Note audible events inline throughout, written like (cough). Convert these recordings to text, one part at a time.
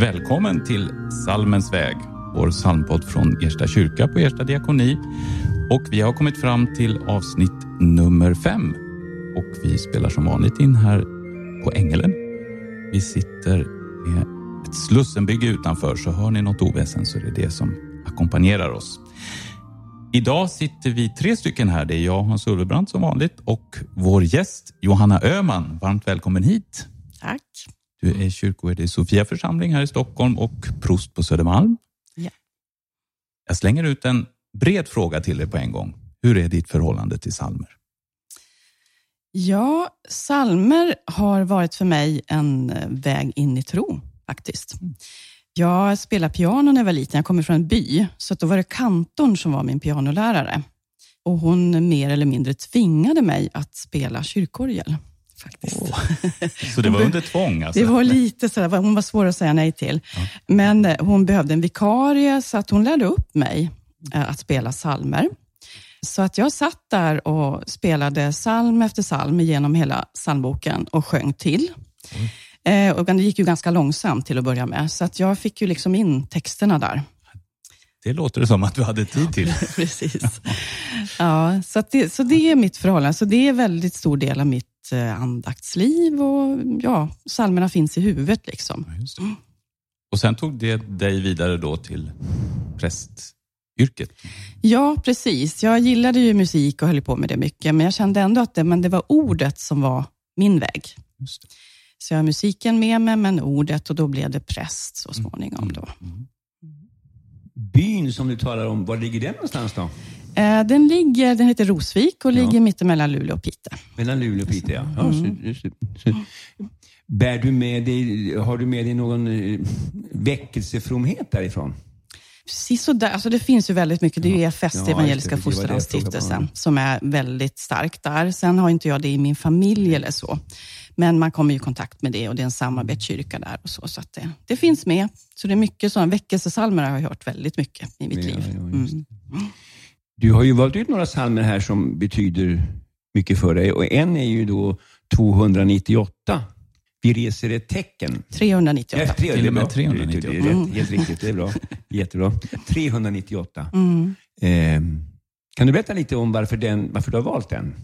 Välkommen till Salmens väg, vår psalmpodd från Ersta kyrka på Ersta diakoni. Och vi har kommit fram till avsnitt nummer fem och vi spelar som vanligt in här på Ängelen. Vi sitter med ett Slussenbygge utanför, så hör ni något oväsen så är det det som ackompanjerar oss. Idag sitter vi tre stycken här. Det är jag, Hans Ulvebrant som vanligt och vår gäst Johanna Öhman. Varmt välkommen hit. Tack. Du är kyrkoherde i Sofia församling här i Stockholm och prost på Södermalm. Ja. Jag slänger ut en bred fråga till dig på en gång. Hur är ditt förhållande till salmer? Ja, salmer har varit för mig en eh, väg in i tro faktiskt. Jag spelade piano när jag var liten. Jag kommer från en by, så då var det kantorn som var min pianolärare. Och hon mer eller mindre tvingade mig att spela kyrkorgel. Faktiskt. (laughs) Så det var under tvång? Alltså. Det var lite sådär, hon var svår att säga nej till. Ja. Men eh, hon behövde en vikarie, så att hon lärde upp mig eh, att spela salmer. Så att jag satt där och spelade psalm efter psalm genom hela psalmboken och sjöng till. Eh, och det gick ju ganska långsamt till att börja med, så att jag fick ju liksom in texterna där. Det låter det som att du hade tid till. (laughs) Precis. Ja, så, att det, så det är mitt förhållande. Så det är en väldigt stor del av mitt eh, andaktsliv och ja, psalmerna finns i huvudet. Liksom. Ja, det. Och sen tog det dig vidare då till prästyrket? Ja, precis. Jag gillade ju musik och höll på med det mycket, men jag kände ändå att det, men det var ordet som var min väg. Så jag har musiken med mig, men ordet och då blev det präst så småningom. Då. Mm. Byn som du talar om, var ligger den någonstans då? Eh, Den, ligger, den heter Rosvik och Ja. ligger mittemellan Luleå och Piteå. Mellan Luleå och Piteå, ja. ja Mm. så, så, så. Bär du med dig, har du med dig någon eh, väckelsefromhet därifrån? Precis så där. Alltså det finns ju väldigt mycket. Det är ju EFS, Ja, just Evangeliska Fosterlandsstiftelsen, som är väldigt stark där. Sen har inte jag det i min familj eller så. Men man kommer i kontakt med det och det är en samarbetskyrka där och så. Så att det, det finns med. Så det är mycket sådana väckelsesalmer har jag hört väldigt mycket i mitt Ja, liv. Mm. Du har ju valt ut några psalmer här som betyder mycket för dig och en är ju då 298. Vi reser ett tecken. 398. Ja, tre- Till och med det är bra. 398. Det är rätt, helt riktigt, det är bra. (laughs) Jättebra. 398. Mm. Eh, kan du berätta lite om varför, den, varför du har valt den?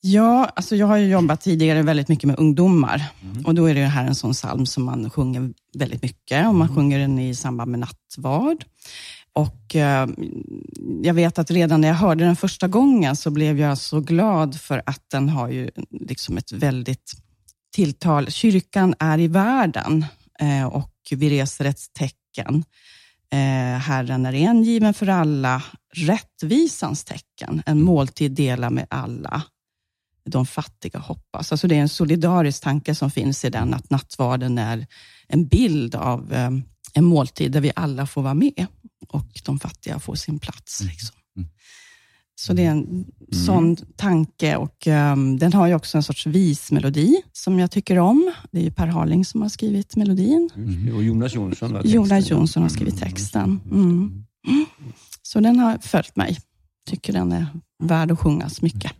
Ja, alltså jag har ju jobbat tidigare väldigt mycket med ungdomar. Och då är det här en sån psalm som man sjunger väldigt mycket. Och man sjunger den i samband med nattvard. Och eh, jag vet att redan när jag hörde den första gången så blev jag så glad för att den har ju liksom ett väldigt tilltal. Kyrkan är i världen eh, och vi reser ett tecken. Eh, Herren är en given för alla, rättvisans tecken, en måltid dela med alla de fattiga hoppas. Alltså det är en solidarisk tanke som finns i den, att nattvarden är en bild av eh, en måltid där vi alla får vara med och de fattiga får sin plats. Liksom. Mm. Så det är en sån tanke och ehm, den har ju också en sorts vismelodi som jag tycker om. Det är ju Per Harling som har skrivit melodin. Och Jonas Jonsson har texten. Jonas Jonsson har skrivit texten. Mm. Så den har följt mig. Tycker den är värd att sjungas mycket.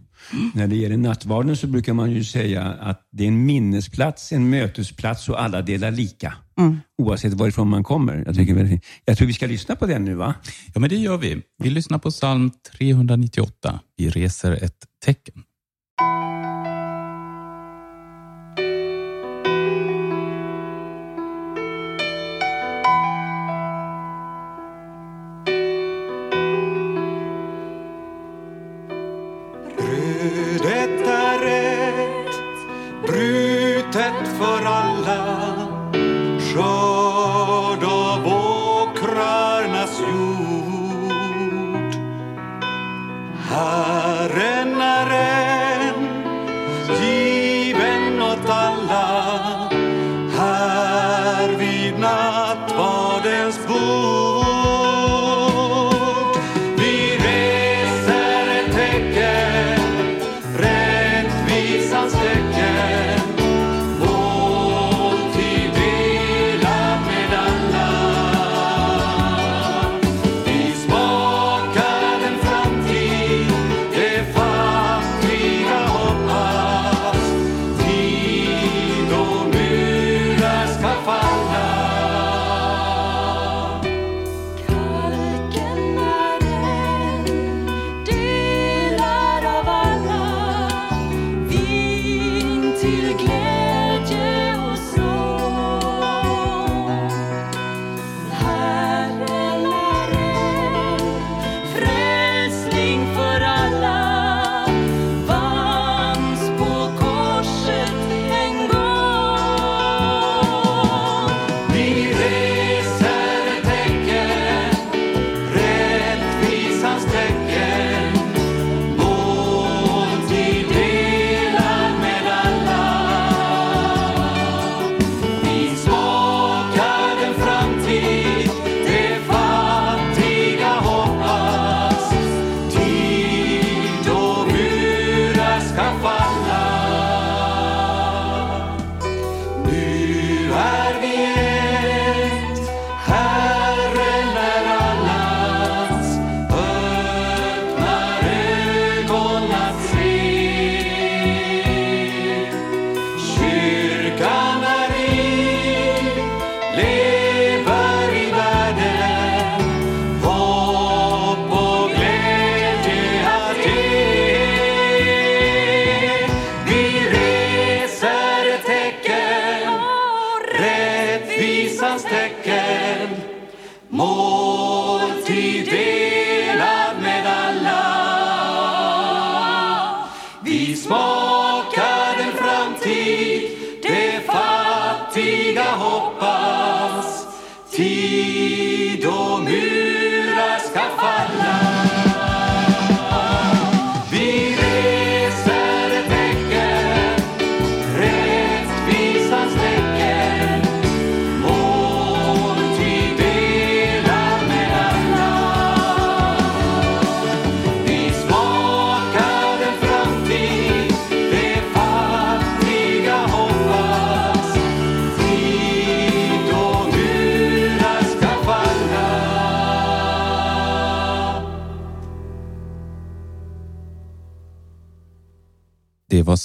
När det gäller nattvarden så brukar man ju säga att det är en minnesplats, en mötesplats och alla delar lika. Mm. Oavsett varifrån man kommer. Jag, tycker jag tror vi ska lyssna på den nu va? Ja, men det gör vi. Vi lyssnar på psalm 398. Vi reser ett tecken.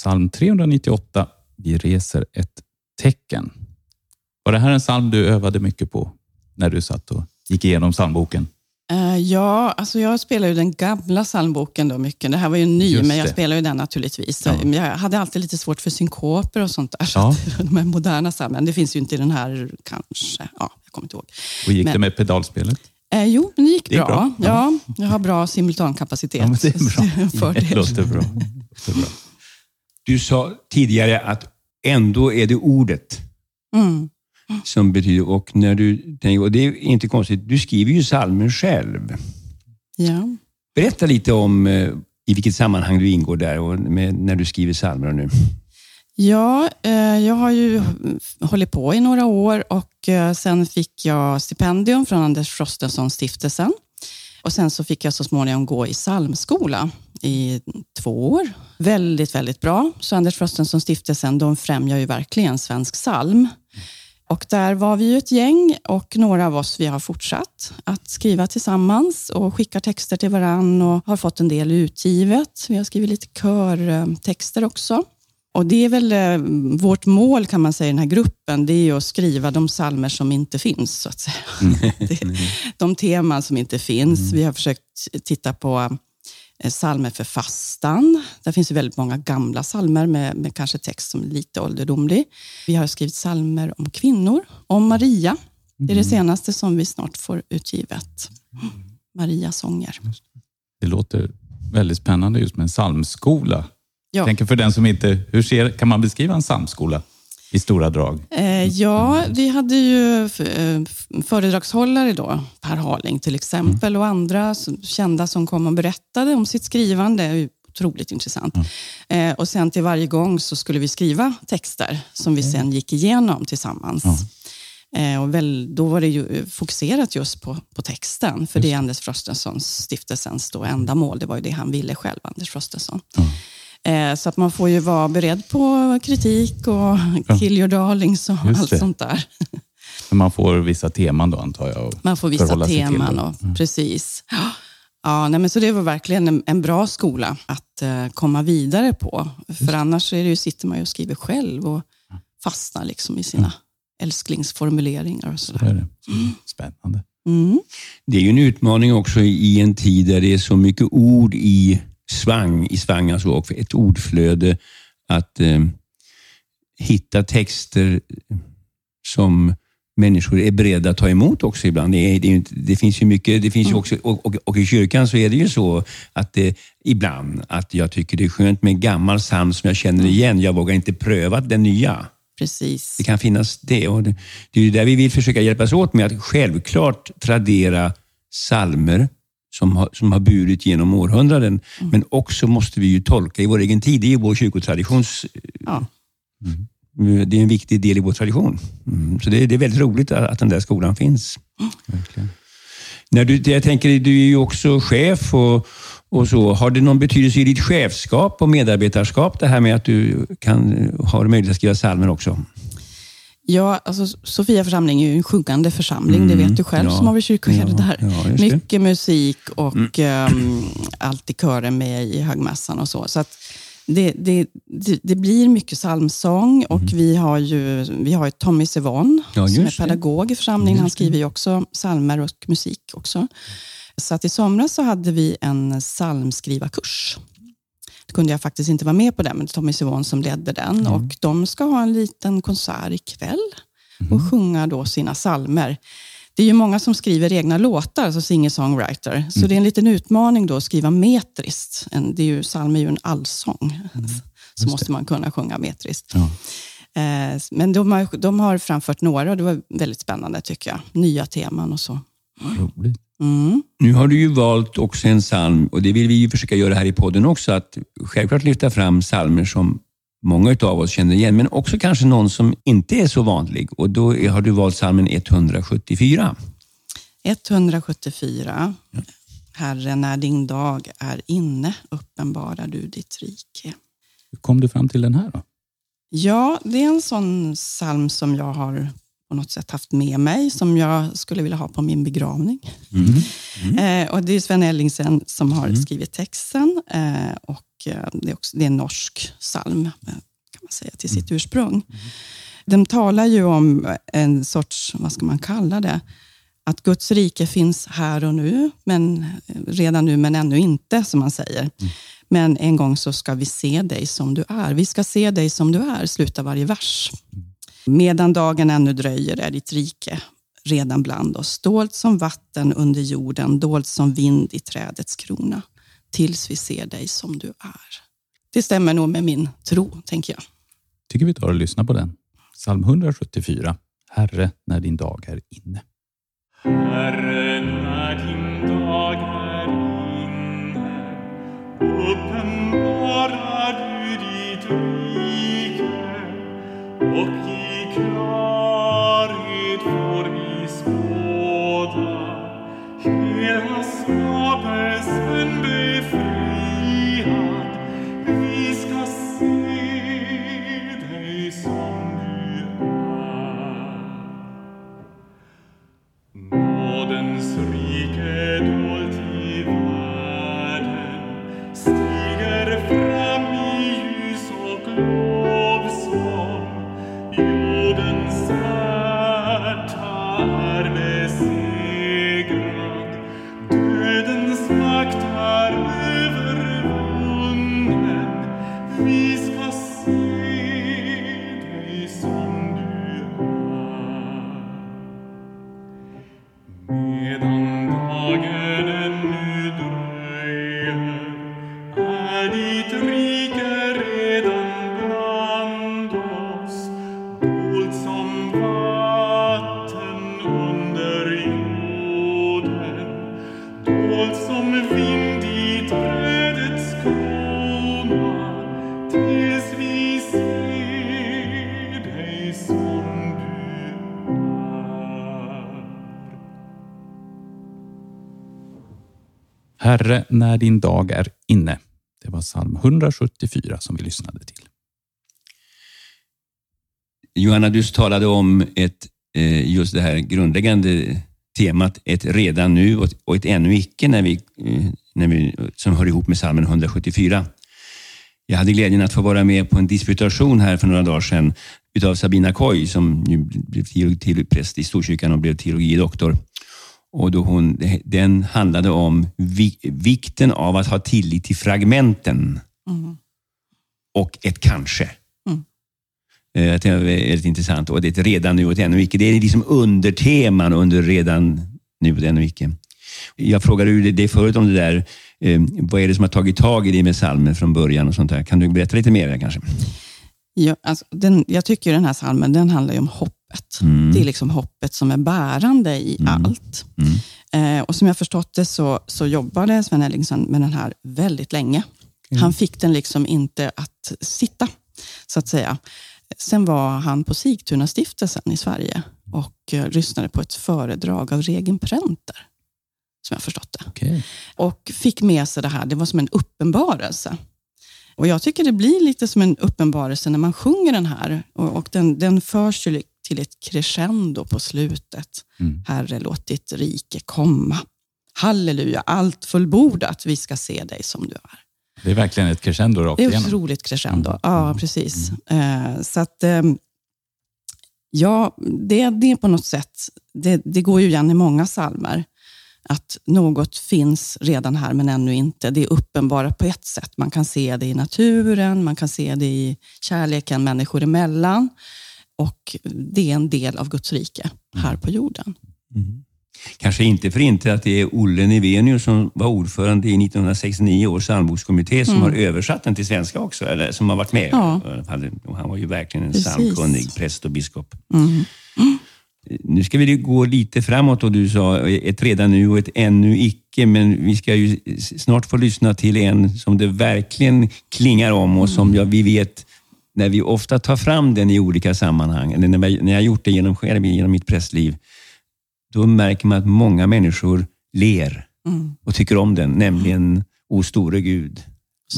Psalm 398. Vi reser ett tecken. Var det här en psalm du övade mycket på när du satt och gick igenom psalmboken? Eh, ja, alltså jag spelar ju den gamla psalmboken då mycket. Det här var ju ny, men jag spelar ju den naturligtvis. Ja. Jag hade alltid lite svårt för synkoper och sånt där. Så Ja. att, (laughs) de här moderna psalmen, det finns ju inte i den här kanske. Ja, jag kommer inte ihåg. Och gick Men- det med pedalspelet? Eh, jo, det gick bra. bra. Ja. jag har bra simultankapacitet. Ja, det är bra. (laughs) Det låter bra. Det låter bra. Du sa tidigare att ändå är det ordet Mm. som betyder... Och, när du, tänker- och det är inte konstigt, du skriver ju psalmen själv. Ja. Berätta lite om eh, i vilket sammanhang du ingår där och med, när du skriver psalmer nu. Ja, eh, jag har ju hållit på i några år och eh, sen fick jag stipendium från Anders Frostenson-stiftelsen. Och sen så fick jag så småningom gå i psalmskola i två år. Väldigt, väldigt bra. Så Anders Frostenson-stiftelsen, de främjar ju verkligen svensk psalm. Och där var vi ju ett gäng och några av oss vi har fortsatt att skriva tillsammans och skickar texter till varann och har fått en del utgivet. Vi har skrivit lite körtexter också. Och det är väl eh, vårt mål kan man säga i den här gruppen, det är ju att skriva de psalmer som inte finns, så att säga. (laughs) det, de teman som inte finns. Vi har försökt titta på eh, psalmer för fastan. Där finns ju väldigt många gamla psalmer med, med kanske text som är lite ålderdomlig. Vi har skrivit psalmer om kvinnor, om Maria. Det är det senaste som vi snart får utgivet. Maria-sånger. Det låter väldigt spännande just med en psalmskola. Ja. Tänker för den som inte... Hur ser, kan man beskriva en psalmskola i stora drag? Eh, ja, vi hade ju eh, föredragshållare då, Per Harling till exempel, och andra som- kända som kom och berättade om sitt skrivande. Otroligt intressant. Eh, och sen till varje gång så skulle vi skriva texter som vi sen gick igenom tillsammans. Eh, och väl, då var det ju eh, fokuserat just på, på texten, för det är Anders Frostensons stiftelsens då ändamål. Det var ju det han ville själv, Anders Frostenson. Eh, Så att man får ju vara beredd på kritik och kill your darlings och Just allt det. sånt där. Men man får vissa teman då antar jag. Man får vissa teman. Och, Precis. Ja, nej, men så det var verkligen en, en bra skola att eh, komma vidare på. För annars är det ju, sitter man ju och skriver själv och fastnar liksom i sina älsklingsformuleringar och Så sådär. är det. Spännande. Mm. Det är ju en utmaning också i en tid där det är så mycket ord i svang, i svang alltså, och ett ordflöde, att eh, hitta texter som människor är beredda att ta emot också ibland. Det, är, det, är det finns ju mycket, det finns ju också, och, och, och i kyrkan så är det ju så att det, ibland att jag tycker det är skönt med en gammal psalm som jag känner igen. Jag vågar inte pröva den nya. Precis. Det kan finnas det. Och det, det är ju där vi vill försöka hjälpas åt med att självklart tradera salmer som har, som har burit genom århundraden. Men också måste vi ju tolka i vår egen tid. Det är ju vår kyrkotraditions... Ja. Det är en viktig del i vår tradition. Mm. Så det, det är väldigt roligt att, att den där skolan finns. Verkligen. När du, jag tänker, du är ju också chef och, och så. Har det någon betydelse i ditt chefskap och medarbetarskap det här med att du kan, har möjlighet att skriva psalmer också? Ja, alltså Sofia församling är ju en sjungande församling, det Mm, vet du själv ja. som har varit kyrkoherde Ja, där. ja, det. Mm. Mycket musik och um, alltid kören med i högmässan och så. så att det, det, det, det blir mycket psalmsång och vi har ju vi har ju Tommy Sevon Mm. Ja, som är det. pedagog i församlingen. Han skriver ju också psalmer och musik också. Så att i somras så hade vi en psalmskrivarkurs. Kunde jag faktiskt inte vara med på den, men Tommy Sevon som ledde den. Mm. Och de ska ha en liten konsert ikväll och sjunga då sina salmer. Det är ju många som skriver egna låtar, alltså singer-songwriter. Så det är en liten utmaning då att skriva metriskt. En, det är ju, psalm är ju en allsång. (laughs) Så måste man kunna sjunga metriskt. Ja. Eh, men de har, de har framfört några och det var väldigt spännande tycker jag. Nya teman och så. Roligt. Mm. Nu har du ju valt också en psalm och det vill vi ju försöka göra här i podden också, att självklart lyfta fram psalmer som många av oss känner igen, men också kanske någon som inte är så vanlig. Och då har du valt psalmen 174. 174. Herre, när din dag är inne uppenbarar du ditt rike. Hur kom du fram till den här då? Ja, det är en sån psalm som jag har på något sätt haft med mig, som jag skulle vilja ha på min begravning. (laughs) Eh, och det är Sven Ellingsen som har skrivit texten eh, och eh, det, är också, det är en norsk psalm, eh, kan man säga, till sitt ursprung. Den talar ju om en sorts, vad ska man kalla det, att Guds rike finns här och nu, men redan nu men ännu inte, som man säger. Men en gång så ska vi se dig som du är. Vi ska se dig som du är, slutar varje vers. Medan dagen ännu dröjer är ditt rike redan bland oss, dolt som vatten under jorden, dolt som vind i trädets krona, tills vi ser dig som du är. Det stämmer nog med min tro, tänker jag. tycker vi tar och lyssnar på den. Psalm 174. Herre, när din dag är inne. Herre, Herre, när din dag är inne. Det var psalm 174 som vi lyssnade till. Johanna, du talade om ett, eh, just det här grundläggande temat, ett redan nu och ett- ännu icke, när vi, eh, när vi, som hör ihop med psalmen 174. Jag hade glädjen att få vara med på en disputation här för några dagar sedan utav Sabina Koy som nu blev till präst i Storkyrkan och blev teologidoktor. Och då hon, den handlade om vi, vikten av att ha tillit till fragmenten och ett kanske. Eh, Jag tycker det är väldigt intressant. Och det är ett redan nu och ett ännu icke. Det är liksom underteman under redan nu och ännu icke. Jag frågade ju dig förut om det där. Eh, vad är det som har tagit tag i dig med salmen från början och sånt där? Kan du berätta lite mer kanske? Ja, alltså, den, jag tycker den här salmen den handlar ju om hoppet. Det är liksom hoppet som är bärande i allt. Eh, och Som jag förstått det så, så jobbade Sven Ellingsen med den här väldigt länge. Han fick den liksom inte att sitta, så att säga. Sen var han på Sigtuna stiftelsen i Sverige och eh, lyssnade på ett föredrag av Regen Prenter, som jag förstått det Okej. och fick med sig det här. Det var som en uppenbarelse. Och Jag tycker det blir lite som en uppenbarelse när man sjunger den här. Och, och den, den förs ju till ett crescendo på slutet. Herre, låt ditt rike komma. Halleluja, allt fullbordat. Vi ska se dig som du är. Det är verkligen ett crescendo rakt Det är igenom. otroligt crescendo. Ja, precis. Eh, så att, ehm, ja, det, det är på något sätt, det, det går ju igen i många salmer att något finns redan här men ännu inte. Det är uppenbart på ett sätt. Man kan se det i naturen, man kan se det i kärleken människor emellan. Och det är en del av Guds rike här på jorden. Kanske inte för inte att det är Olle Nevenius som var ordförande i 1969 års psalmbokskommitté som har översatt den till svenska också, eller som har varit med. Ja. Han var ju verkligen en psalmkunnig präst och biskop. Mm. Nu ska vi gå lite framåt och du sa ett redan nu och ett ännu icke, men vi ska ju snart få lyssna till en som det verkligen klingar om och som jag, vi vet när vi ofta tar fram den i olika sammanhang, eller när, jag har gjort det genom, själv, genom mitt prästliv, då märker man att många människor ler och tycker om den, nämligen O store Gud,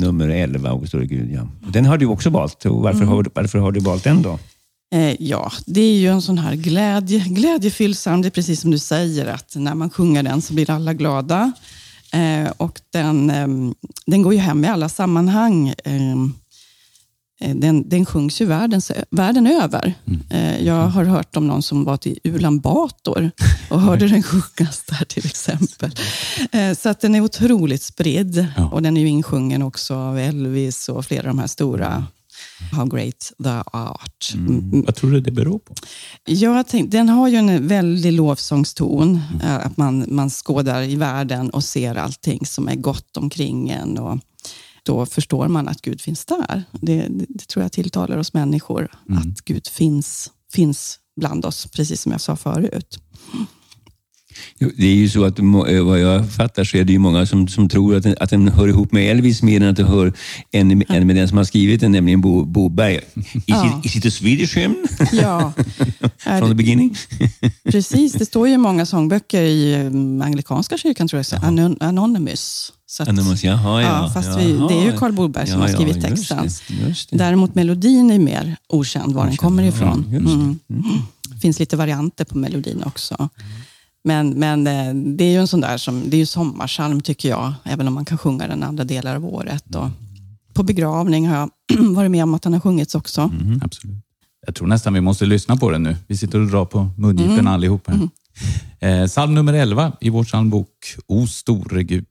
nummer 11, O store Gud. Ja. Och Den har du också valt. Och varför, har, varför har du valt den då? Eh, ja, det är ju en sån här glädje, glädjefylld psalm. Det är precis som du säger, att när man sjunger den så blir alla glada. Eh, och den, ehm, den går ju hem i alla sammanhang. Eh, den, den sjungs ju världens, världen över. Eh, jag har hört om någon som var till Ulan Bator och (laughs) hörde den sjungas där till exempel. Eh, så att den är otroligt spridd. Ja. Och den är ju insjungen också av Elvis och flera av de här stora How great the art. Mm. Vad tror du det beror på? Jag tänkte, den har ju en väldig lovsångston. eh, Att man, man skådar i världen och ser allting som är gott omkring en. Och då förstår man att Gud finns där. Det, det, tror jag tilltalar oss människor. Att Gud finns, finns bland oss, precis som jag sa förut. Det är ju så att eh, vad jag fattar så är det ju många som, som tror att den, att den hör ihop med Elvis mer än att den hör än, än med den som har skrivit den, nämligen Bo, Boberg. Is, Ja. it, is it a Swedish hymn Ja, (laughs) from the beginning? precis. Det står ju i många sångböcker i eh, anglikanska kyrkan, tror jag, Anonymous. Så att, Anonymous, jaha, ja. Ja, fast vi, Jaha. det är ju Carl Boberg som Ja, har skrivit ja, just texten. det, just det. Däremot melodin är mer okänd, var den kommer ifrån. det. Mm. Det finns lite varianter på melodin också. Men, men eh, det är ju en sån där som, det är ju sommarsalm tycker jag, även om man kan sjunga den andra delar av året. Och på begravning har jag (clears throat) varit med om att den har sjungits också. Mm, absolut. Jag tror nästan vi måste lyssna på den nu. Vi sitter och drar på mungiporna allihop här. Eh, psalm nummer 11 i vår psalmbok O store Gud.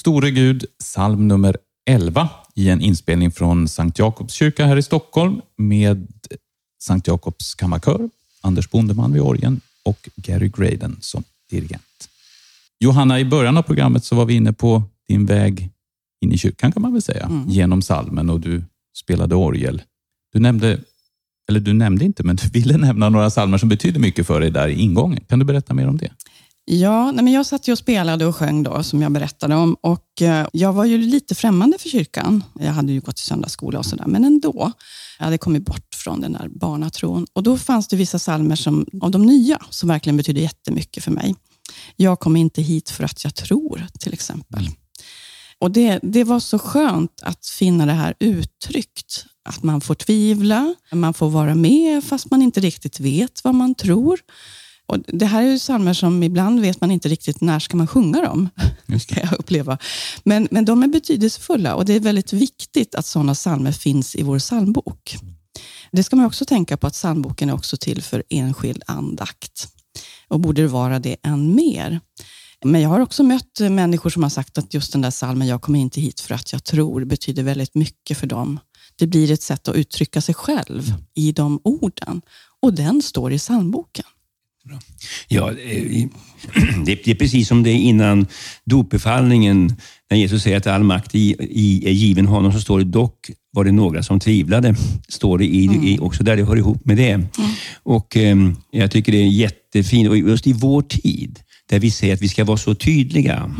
Store Gud, psalm nummer 11 i en inspelning från Sankt Jakobs kyrka här i Stockholm med Sankt Jakobs kammarkör, Anders Bondeman vid orgeln och Gary Graden som dirigent. Johanna, i början av programmet så var vi inne på din väg in i kyrkan kan man väl säga, Mm. genom salmen och du spelade orgel. Du nämnde, eller du nämnde inte, men du ville nämna några salmer som betyder mycket för dig där i ingången. Kan du berätta mer om det? Ja, nej men jag satt ju och spelade och sjöng då, som jag berättade om. Och eh, Jag var ju lite främmande för kyrkan. Jag hade ju gått i söndagsskola och sådär, men ändå. Jag hade kommit bort från den där barnatron. Och Då fanns det vissa salmer som, av de nya som verkligen betydde jättemycket för mig. Jag kom inte hit för att jag tror, till exempel. Och det, det var så skönt att finna det här uttryckt. Att man får tvivla, man får vara med fast man inte riktigt vet vad man tror. Och det här är ju psalmer som ibland vet man inte riktigt när ska man sjunga dem, (laughs) kan jag uppleva. Men, men de är betydelsefulla och det är väldigt viktigt att sådana psalmer finns i vår psalmbok. Det ska man också tänka på att psalmboken är också till för enskild andakt och borde vara det än mer. Men jag har också mött människor som har sagt att just den där salmen, jag kommer inte hit för att jag tror, betyder väldigt mycket för dem. Det blir ett sätt att uttrycka sig själv i de orden. Och den står i psalmboken. Ja, eh, (clears throat) det är precis som det är innan dopbefallningen, när Jesus säger att all makt i- i- är given honom, så står det dock var det några som tvivlade. Står det i, i, också där det hör ihop med det. Och eh, Jag tycker det är jättefint, och just i vår tid, där vi säger att vi ska vara så tydliga.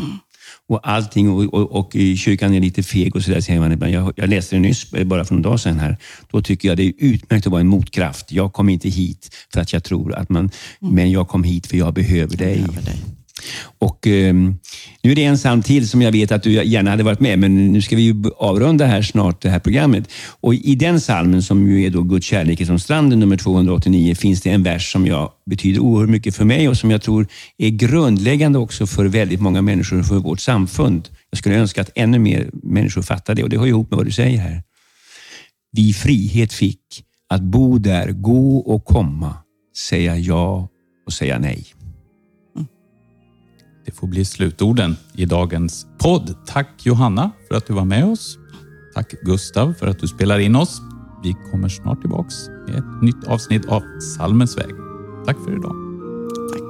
Och allting och, och, och kyrkan är lite feg och sådär säger man. ibland. Jag, jag läste det nyss, eh, bara för någon dag sedan här. Då tycker jag det är utmärkt att vara en motkraft. Jag kom inte hit för att jag tror att man, men jag kom hit för jag behöver dig. Över dig. Och eh, nu är det en psalm till som jag vet att du gärna hade varit med, men nu ska vi ju avrunda här snart det här programmet. Och i den psalmen som ju är då Guds kärlek är som stranden nummer 289 finns det en vers som jag betyder oerhört mycket för mig och som jag tror är grundläggande också för väldigt många människor och för vårt samfund. Jag skulle önska att ännu mer människor fattar det och det hör ihop med vad du säger här. Vi frihet fick att bo där, gå och komma, säga ja och säga nej. Det får bli slutorden i dagens podd. Tack Johanna för att du var med oss. Tack Gustav för att du spelar in oss. Vi kommer snart tillbaks med ett nytt avsnitt av Salmens väg. Tack för idag. Tack.